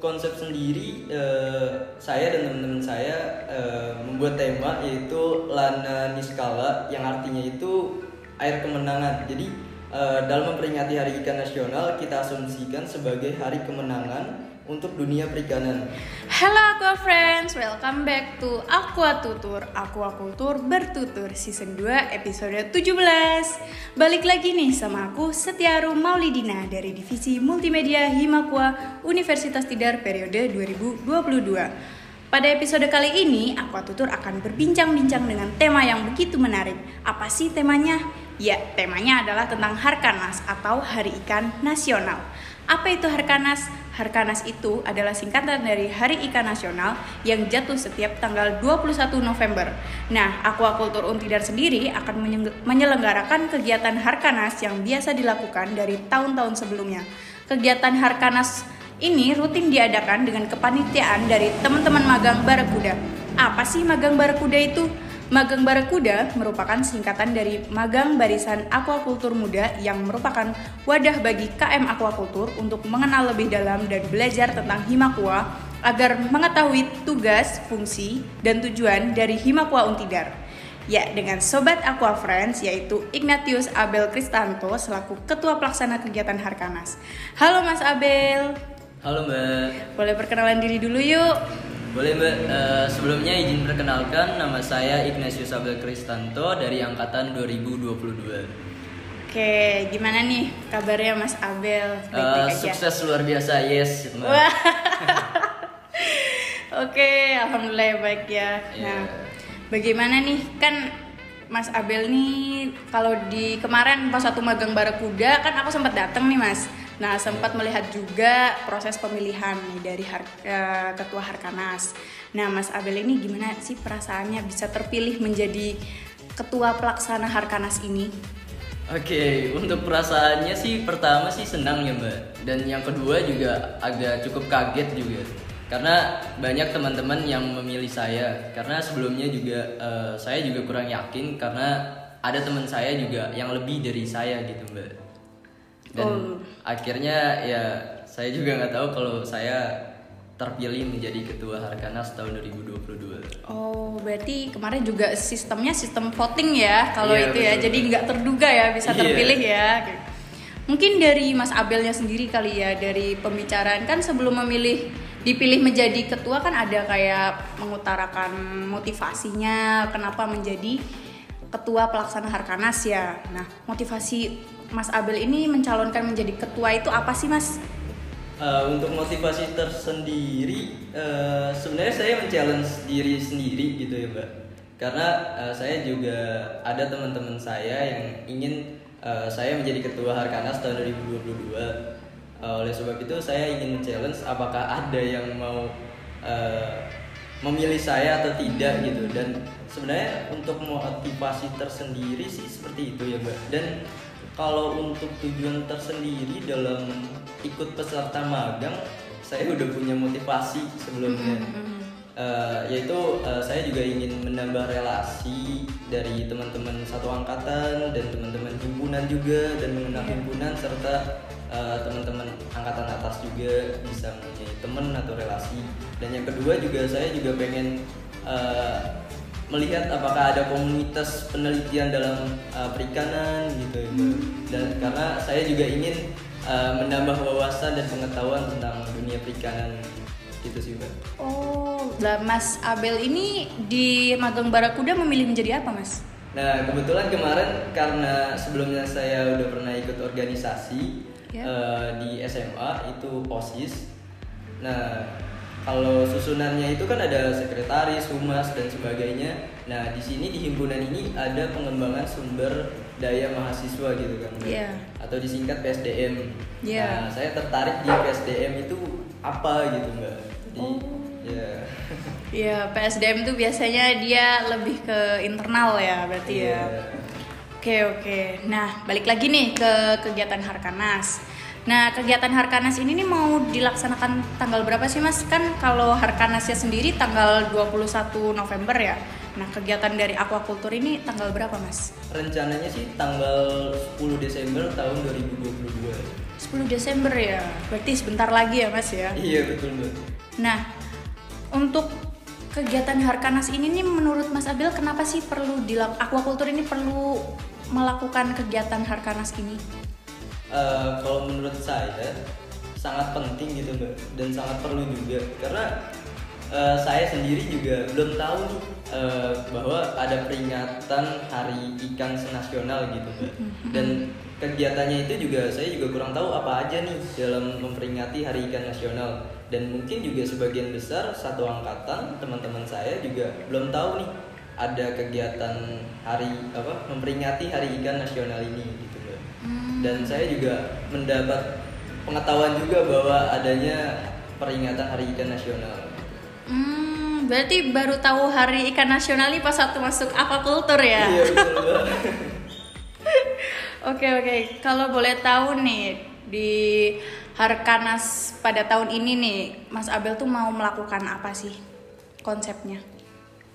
konsep sendiri eh, saya dan teman-teman saya eh, membuat tema yaitu Lana Niskala yang artinya itu air kemenangan. Jadi eh, dalam memperingati Hari Ikan Nasional kita asumsikan sebagai hari kemenangan untuk dunia perikanan. Halo Aqua Friends, welcome back to Aqua Tutur Aquakultur Bertutur Season 2 episode 17 Balik lagi nih sama aku Setiaru Maulidina dari Divisi Multimedia Himakwa Universitas Tidar periode 2022 Pada episode kali ini, Aqua Tutur akan berbincang-bincang dengan tema yang begitu menarik Apa sih temanya? Ya, temanya adalah tentang Harkanas atau Hari Ikan Nasional apa itu Harkanas? Harkanas itu adalah singkatan dari Hari Ikan Nasional yang jatuh setiap tanggal 21 November. Nah, Aquakultur Untidar sendiri akan menyelenggarakan kegiatan Harkanas yang biasa dilakukan dari tahun-tahun sebelumnya. Kegiatan Harkanas ini rutin diadakan dengan kepanitiaan dari teman-teman magang Barakuda. Apa sih magang Barakuda itu? Magang Barakuda merupakan singkatan dari Magang Barisan Aquakultur Muda yang merupakan wadah bagi KM Aquakultur untuk mengenal lebih dalam dan belajar tentang Himakua agar mengetahui tugas, fungsi, dan tujuan dari Himakua Untidar. Ya, dengan Sobat Aqua Friends yaitu Ignatius Abel Kristanto selaku Ketua Pelaksana Kegiatan Harkanas. Halo Mas Abel. Halo Mbak. Boleh perkenalan diri dulu yuk. Boleh Mbak, uh, sebelumnya izin perkenalkan nama saya Ignatius Abel Kristanto dari angkatan 2022. Oke, gimana nih kabarnya Mas Abel? Uh, sukses luar biasa, yes. Mbak. Oke, alhamdulillah baik ya. Yeah. Nah, bagaimana nih kan Mas Abel nih kalau di kemarin pas satu magang Barakuda kan aku sempat datang nih Mas. Nah, sempat melihat juga proses pemilihan nih dari Har uh, Ketua Harkanas. Nah, Mas Abel ini gimana sih perasaannya bisa terpilih menjadi Ketua Pelaksana Harkanas ini? Oke, untuk perasaannya sih pertama sih senang ya Mbak. Dan yang kedua juga agak cukup kaget juga. Karena banyak teman-teman yang memilih saya. Karena sebelumnya juga uh, saya juga kurang yakin karena ada teman saya juga yang lebih dari saya gitu Mbak dan oh. akhirnya ya saya juga nggak tahu kalau saya terpilih menjadi ketua Harkanas tahun 2022. Oh, berarti kemarin juga sistemnya sistem voting ya kalau yeah, itu ya. Jadi nggak terduga ya bisa iya. terpilih yeah. ya. Mungkin dari Mas Abelnya sendiri kali ya dari pembicaraan kan sebelum memilih dipilih menjadi ketua kan ada kayak mengutarakan motivasinya kenapa menjadi ketua pelaksana Harkanas ya. Nah, motivasi Mas Abel ini mencalonkan menjadi ketua itu apa sih Mas? Uh, untuk motivasi tersendiri, uh, sebenarnya saya men-challenge diri sendiri gitu ya Mbak. Karena uh, saya juga ada teman-teman saya yang ingin uh, saya menjadi ketua Harkanas tahun 2022. Uh, oleh sebab itu saya ingin men-challenge apakah ada yang mau uh, memilih saya atau tidak gitu dan sebenarnya untuk motivasi tersendiri sih seperti itu ya Mbak. Dan kalau untuk tujuan tersendiri dalam ikut peserta magang saya udah punya motivasi sebelumnya mm -hmm. uh, yaitu uh, saya juga ingin menambah relasi dari teman-teman satu angkatan dan teman-teman himpunan juga dan mengenal yeah. himpunan serta uh, teman-teman angkatan atas juga bisa mempunyai teman atau relasi dan yang kedua juga saya juga pengen uh, melihat apakah ada komunitas penelitian dalam uh, perikanan gitu hmm. dan karena saya juga ingin uh, menambah wawasan dan pengetahuan tentang dunia perikanan gitu sih mbak. Oh, lah Mas Abel ini di Magang Barakuda memilih menjadi apa Mas? Nah kebetulan kemarin karena sebelumnya saya udah pernah ikut organisasi yeah. Uh, di SMA itu osis. Nah kalau susunannya itu kan ada sekretaris, humas dan sebagainya. Nah, di sini di himpunan ini ada pengembangan sumber daya mahasiswa gitu kan. Yeah. Atau disingkat PSDM. Yeah. Nah, saya tertarik di PSDM itu apa gitu, Mbak. Jadi oh. ya. Ya, PSDM itu biasanya dia lebih ke internal ya, berarti yeah. ya. Iya. Oke, oke. Nah, balik lagi nih ke kegiatan Harkanas. Nah, kegiatan Harkanas ini nih mau dilaksanakan tanggal berapa sih Mas? Kan kalau Harkanasnya sendiri tanggal 21 November ya. Nah, kegiatan dari Aquaculture ini tanggal berapa Mas? Rencananya sih tanggal 10 Desember tahun 2022. 10 Desember ya. Berarti sebentar lagi ya, Mas ya. Iya betul mbak. Nah, untuk kegiatan Harkanas ini nih menurut Mas Abil kenapa sih perlu dilakukan aquaculture ini perlu melakukan kegiatan Harkanas ini? Eh, kalau menurut saya sangat penting gitu mbak. Dan sangat perlu juga. Karena eh, saya sendiri juga belum tahu nih eh, bahwa ada peringatan Hari Ikan Nasional gitu mbak. Dan kegiatannya itu juga saya juga kurang tahu apa aja nih dalam memperingati Hari Ikan Nasional. Dan mungkin juga sebagian besar satu angkatan teman-teman saya juga belum tahu nih ada kegiatan hari apa memperingati Hari Ikan Nasional ini gitu mbak dan saya juga mendapat pengetahuan juga bahwa adanya peringatan Hari Ikan Nasional. Hmm, berarti baru tahu Hari Ikan Nasional ini pas waktu masuk aquaculture ya? Iya betul. Oke oke, kalau boleh tahu nih di Harkanas pada tahun ini nih, Mas Abel tuh mau melakukan apa sih konsepnya?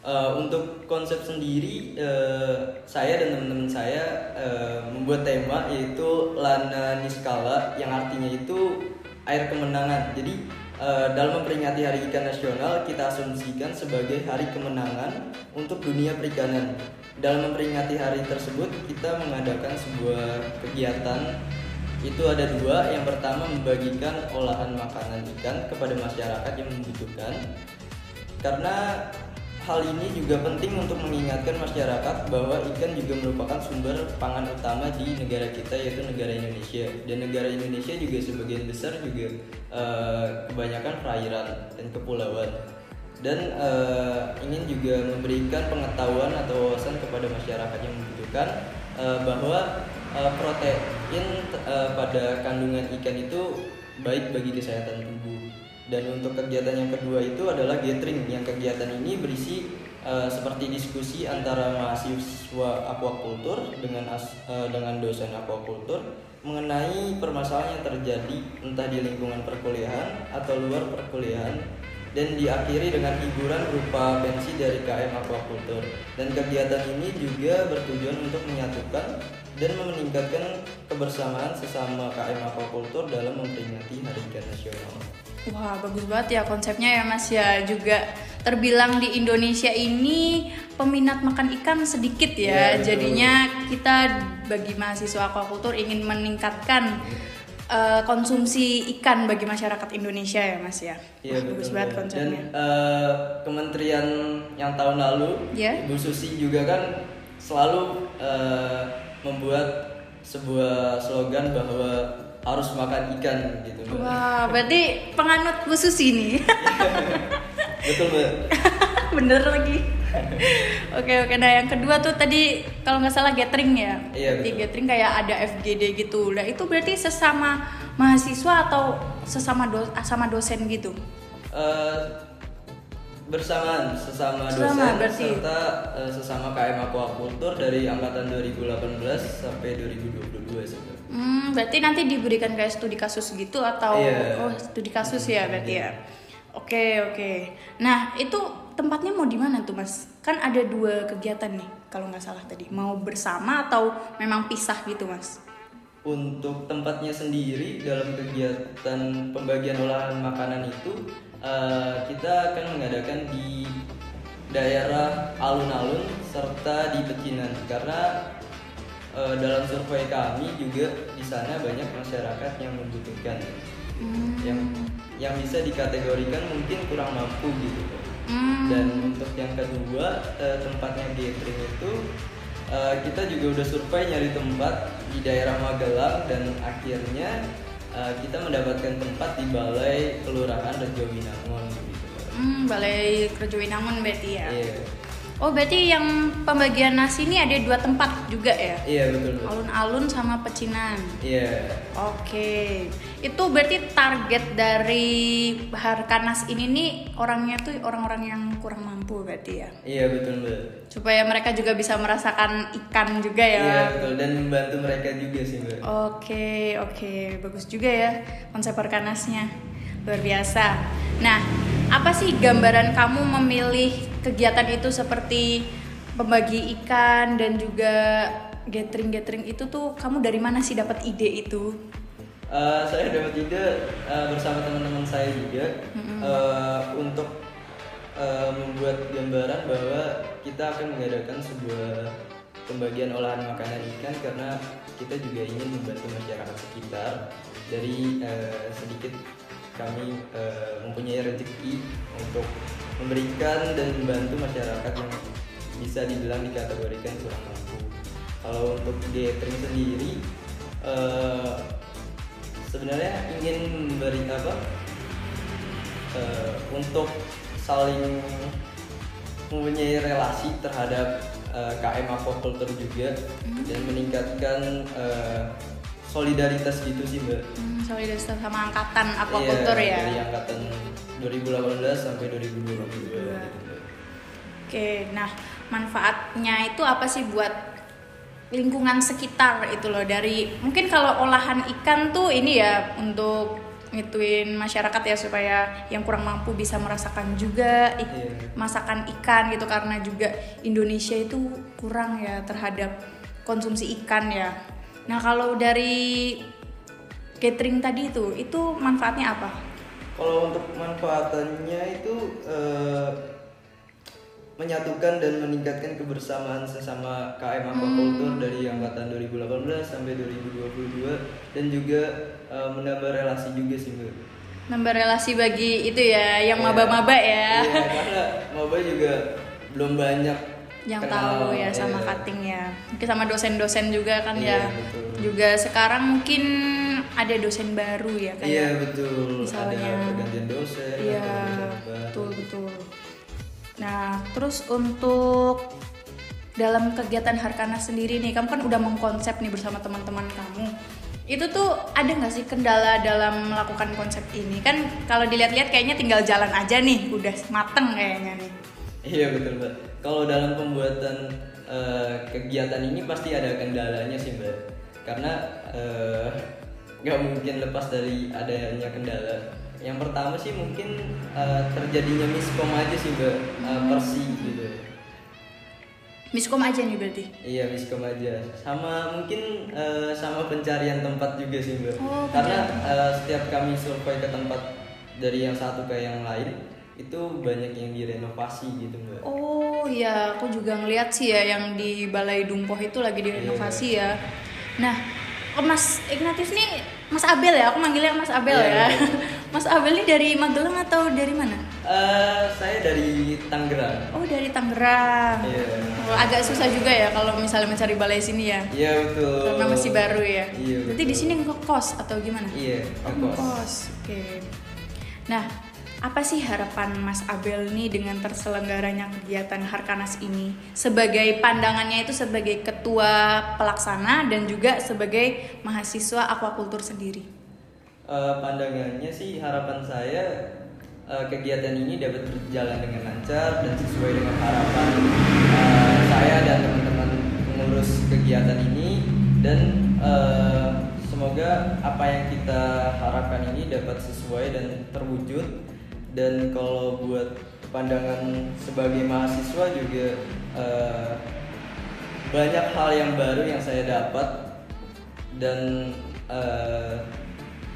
Eh, untuk konsep sendiri eh, saya dan teman-teman saya eh, membuat tema yaitu Lana Niskala yang artinya itu air kemenangan. Jadi eh, dalam memperingati Hari Ikan Nasional kita asumsikan sebagai hari kemenangan untuk dunia perikanan. Dalam memperingati hari tersebut kita mengadakan sebuah kegiatan itu ada dua. Yang pertama membagikan olahan makanan ikan kepada masyarakat yang membutuhkan karena hal ini juga penting untuk mengingatkan masyarakat bahwa ikan juga merupakan sumber pangan utama di negara kita yaitu negara Indonesia. Dan negara Indonesia juga sebagian besar juga eh, kebanyakan perairan dan kepulauan. Dan eh, ingin juga memberikan pengetahuan atau wawasan kepada masyarakat yang membutuhkan eh, bahwa protein pada kandungan ikan itu baik bagi kesehatan tubuh dan untuk kegiatan yang kedua itu adalah gathering yang kegiatan ini berisi eh, seperti diskusi antara mahasiswa aquaculture dengan as- eh, dengan dosen aquaculture mengenai permasalahan yang terjadi entah di lingkungan perkuliahan atau luar perkuliahan dan diakhiri dengan hiburan berupa pensi dari KM Aquaculture dan kegiatan ini juga bertujuan untuk menyatukan dan meningkatkan kebersamaan sesama KM Aquaculture dalam memperingati Hari Ikan Nasional. Wah bagus banget ya konsepnya ya Mas ya juga terbilang di Indonesia ini peminat makan ikan sedikit ya betul. jadinya kita bagi mahasiswa aquaculture ingin meningkatkan eh, konsumsi ikan bagi masyarakat Indonesia ya Mas ya Iya bagus banget Mbak. konsepnya Dan eh, kementerian yang tahun lalu, Ya. Ibu Susi juga kan selalu eh, membuat sebuah slogan bahwa harus makan ikan gitu. Wah berarti penganut Bu Susi nih Betul mbak. bener lagi. Oke oke. Nah yang kedua tuh tadi kalau nggak salah gathering ya? Iya, Di betul. gathering kayak ada FGD gitu. Nah itu berarti sesama mahasiswa atau sesama do sama dosen gitu? Eh, bersamaan sesama dosen Sesama, berarti. serta eh, sesama KM Aquaculture dari angkatan 2018 sampai 2022 sih. Mbak. hmm berarti nanti diberikan kayak studi kasus gitu atau Iya. oh studi kasus ya berarti ya oke oke nah itu tempatnya mau di mana tuh mas kan ada dua kegiatan nih kalau nggak salah tadi mau bersama atau memang pisah gitu mas Untuk tempatnya sendiri dalam kegiatan pembagian olahan makanan itu eh, kita akan mengadakan di daerah alun-alun serta di pecinan. Karena eh, dalam survei kami juga di sana banyak masyarakat yang membutuhkan. Yang yang bisa dikategorikan mungkin kurang mampu gitu. Hmm. dan untuk yang kedua eh, tempatnya gathering itu eh, kita juga udah survei nyari tempat di daerah Magelang dan akhirnya eh, kita mendapatkan tempat di Balai Kelurahan Rejo Winangun gitu. Hmm, Balai Kerja Winangun berarti ya. Iya. Oh, berarti yang pembagian nasi ini ada dua tempat juga ya? Iya betul betul. Alun-alun sama pecinan. Iya. Oke. Itu berarti target dari Harkanas ini nih orangnya tuh orang-orang yang kurang mampu berarti ya. Iya betul mbak. Supaya mereka juga bisa merasakan ikan juga ya. Iya betul dan membantu mereka juga sih mbak. Oke, oke, bagus juga ya konsep Harkanasnya. Luar biasa. Nah, apa sih gambaran kamu memilih kegiatan itu seperti pembagi ikan dan juga gathering-gathering itu tuh kamu dari mana sih dapat ide itu? Eh, saya dapat ide eh, bersama teman-teman saya juga eh, untuk eh, membuat gambaran bahwa kita akan mengadakan sebuah pembagian olahan makanan ikan karena kita juga ingin membantu masyarakat sekitar dari eh, sedikit kami eh, mempunyai rezeki untuk memberikan dan membantu masyarakat yang bisa dibilang dikategorikan kurang mampu. Kalau untuk gathering sendiri eh, sebenarnya ingin memberi apa eh, untuk saling mempunyai relasi terhadap KM aquaculture juga dan meningkatkan eh, solidaritas gitu sih mbak. Hmm, solidaritas sama angkatan aquaculture Iya, ya. Dari angkatan 2018 sampai 2022 gitu mbak. Oke, nah manfaatnya itu apa sih buat lingkungan sekitar itu loh dari mungkin kalau olahan ikan tuh ini ya untuk ngituin masyarakat ya supaya yang kurang mampu bisa merasakan juga ik- Iya. masakan ikan gitu karena juga Indonesia itu kurang ya terhadap konsumsi ikan ya. Nah kalau dari catering tadi itu itu manfaatnya apa? Kalau untuk manfaatannya itu eh, menyatukan dan meningkatkan kebersamaan sesama KM Aquaculture dari angkatan 2018 sampai 2022 dan juga eh, menambah relasi juga sih mbak. Nambah relasi bagi itu ya yang Iya. maba-maba ya. Iya karena maba juga belum banyak yang kenal, tahu ya sama iya. cutting ya mungkin sama dosen-dosen juga kan Iya, ya betul. juga sekarang mungkin ada dosen baru ya kayak Iya betul. misalnya Ada pergantian dosen. iya betul betul nah terus untuk dalam kegiatan Harkana sendiri nih kamu kan udah mengkonsep nih bersama teman-teman kamu itu tuh ada nggak sih kendala dalam melakukan konsep ini kan kalau dilihat-lihat kayaknya tinggal jalan aja nih udah mateng kayaknya nih Iya betul mbak. Kalau dalam pembuatan eh, kegiatan ini pasti ada kendalanya sih mbak. Karena eh, nggak mungkin lepas dari adanya kendala. Yang pertama sih mungkin eh, terjadinya miskom aja sih mbak, Eh, persi gitu. miskom aja nih berarti Iya miskom aja. Sama mungkin eh, sama pencarian tempat juga sih mbak. Oh, Karena eh, setiap kami survei ke tempat dari yang satu ke yang lain itu banyak yang direnovasi gitu mbak. Oh iya, aku juga ngeliat sih ya yang di Balai Dumpoh itu lagi direnovasi ya. Nah, oh, Mas Ignatius nih Mas Abel ya, aku manggilnya Mas Abel Iya, ya. iya. Mas Abel ini dari Magelang atau dari mana? Eh, saya dari Tangerang. Oh dari Tangerang. Iya. Oh, agak susah juga ya kalau misalnya mencari balai sini ya. Iya betul. Karena masih baru ya. Iya. Berarti di sini ngekos atau gimana? Iya. Oh, ngekos. ngekos. Oke. Nah, apa sih harapan Mas Abel nih dengan terselenggaranya kegiatan Harkanas ini? Sebagai pandangannya itu sebagai ketua pelaksana dan juga sebagai mahasiswa aquakultur sendiri? Eh, pandangannya sih harapan saya eh, kegiatan ini dapat berjalan dengan lancar dan sesuai dengan harapan eh, saya dan teman-teman pengurus kegiatan ini. Dan eh, semoga apa yang kita harapkan ini dapat sesuai dan terwujud dan kalau buat pandangan sebagai mahasiswa juga eh, banyak hal yang baru yang saya dapat dan eh,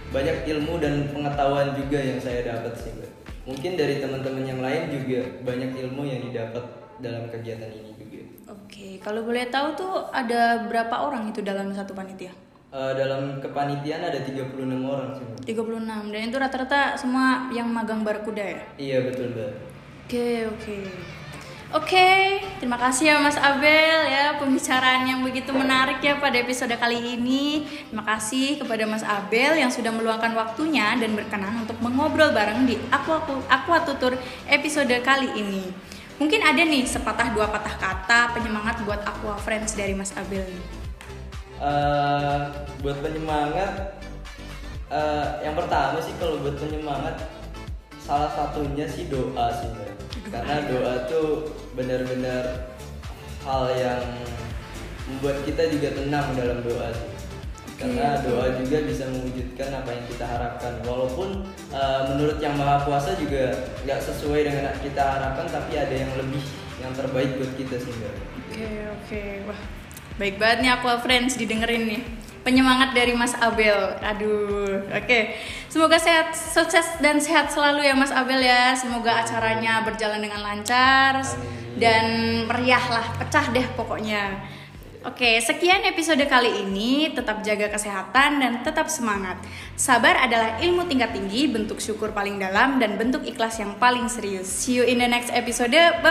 banyak ilmu dan pengetahuan juga yang saya dapat sih Mbak. Mungkin dari teman-teman yang lain juga banyak ilmu yang didapat dalam kegiatan ini juga. Oke, kalau boleh tahu tuh ada berapa orang itu dalam satu panitia? Eh, dalam kepanitiaan ada 36 orang sih Mbak. 36 dan itu rata-rata semua yang magang Barakuda ya? Iya betul Mbak. Oke, oke. Oke, terima kasih ya Mas Abel ya pembicaraan yang begitu menarik ya pada episode kali ini. Terima kasih kepada Mas Abel yang sudah meluangkan waktunya dan berkenan untuk mengobrol bareng di Aqua, Aqua Tutur episode kali ini. Mungkin ada nih sepatah dua patah kata penyemangat buat Aqua Friends dari Mas Abel nih. Eh, buat penyemangat eh, yang pertama sih kalau buat penyemangat salah satunya sih doa sih Mbak. karena doa. tuh benar-benar hal yang membuat kita juga tenang dalam doa sih. Karena doa juga bisa mewujudkan apa yang kita harapkan. Walaupun eh, menurut yang maha kuasa juga nggak sesuai dengan yang kita harapkan tapi ada yang lebih yang terbaik buat kita sih. Oke oke. Wah baik banget nih Aqua Friends didengerin nih. penyemangat dari Mas Abel. Aduh, oke. Semoga sehat, sukses dan sehat selalu ya Mas Abel ya. Semoga acaranya berjalan dengan lancar dan meriah lah, pecah deh pokoknya. Oke, sekian episode kali ini. Tetap jaga kesehatan dan tetap semangat. Sabar adalah ilmu tingkat tinggi, bentuk syukur paling dalam, dan bentuk ikhlas yang paling serius. See you in the next episode. Bye.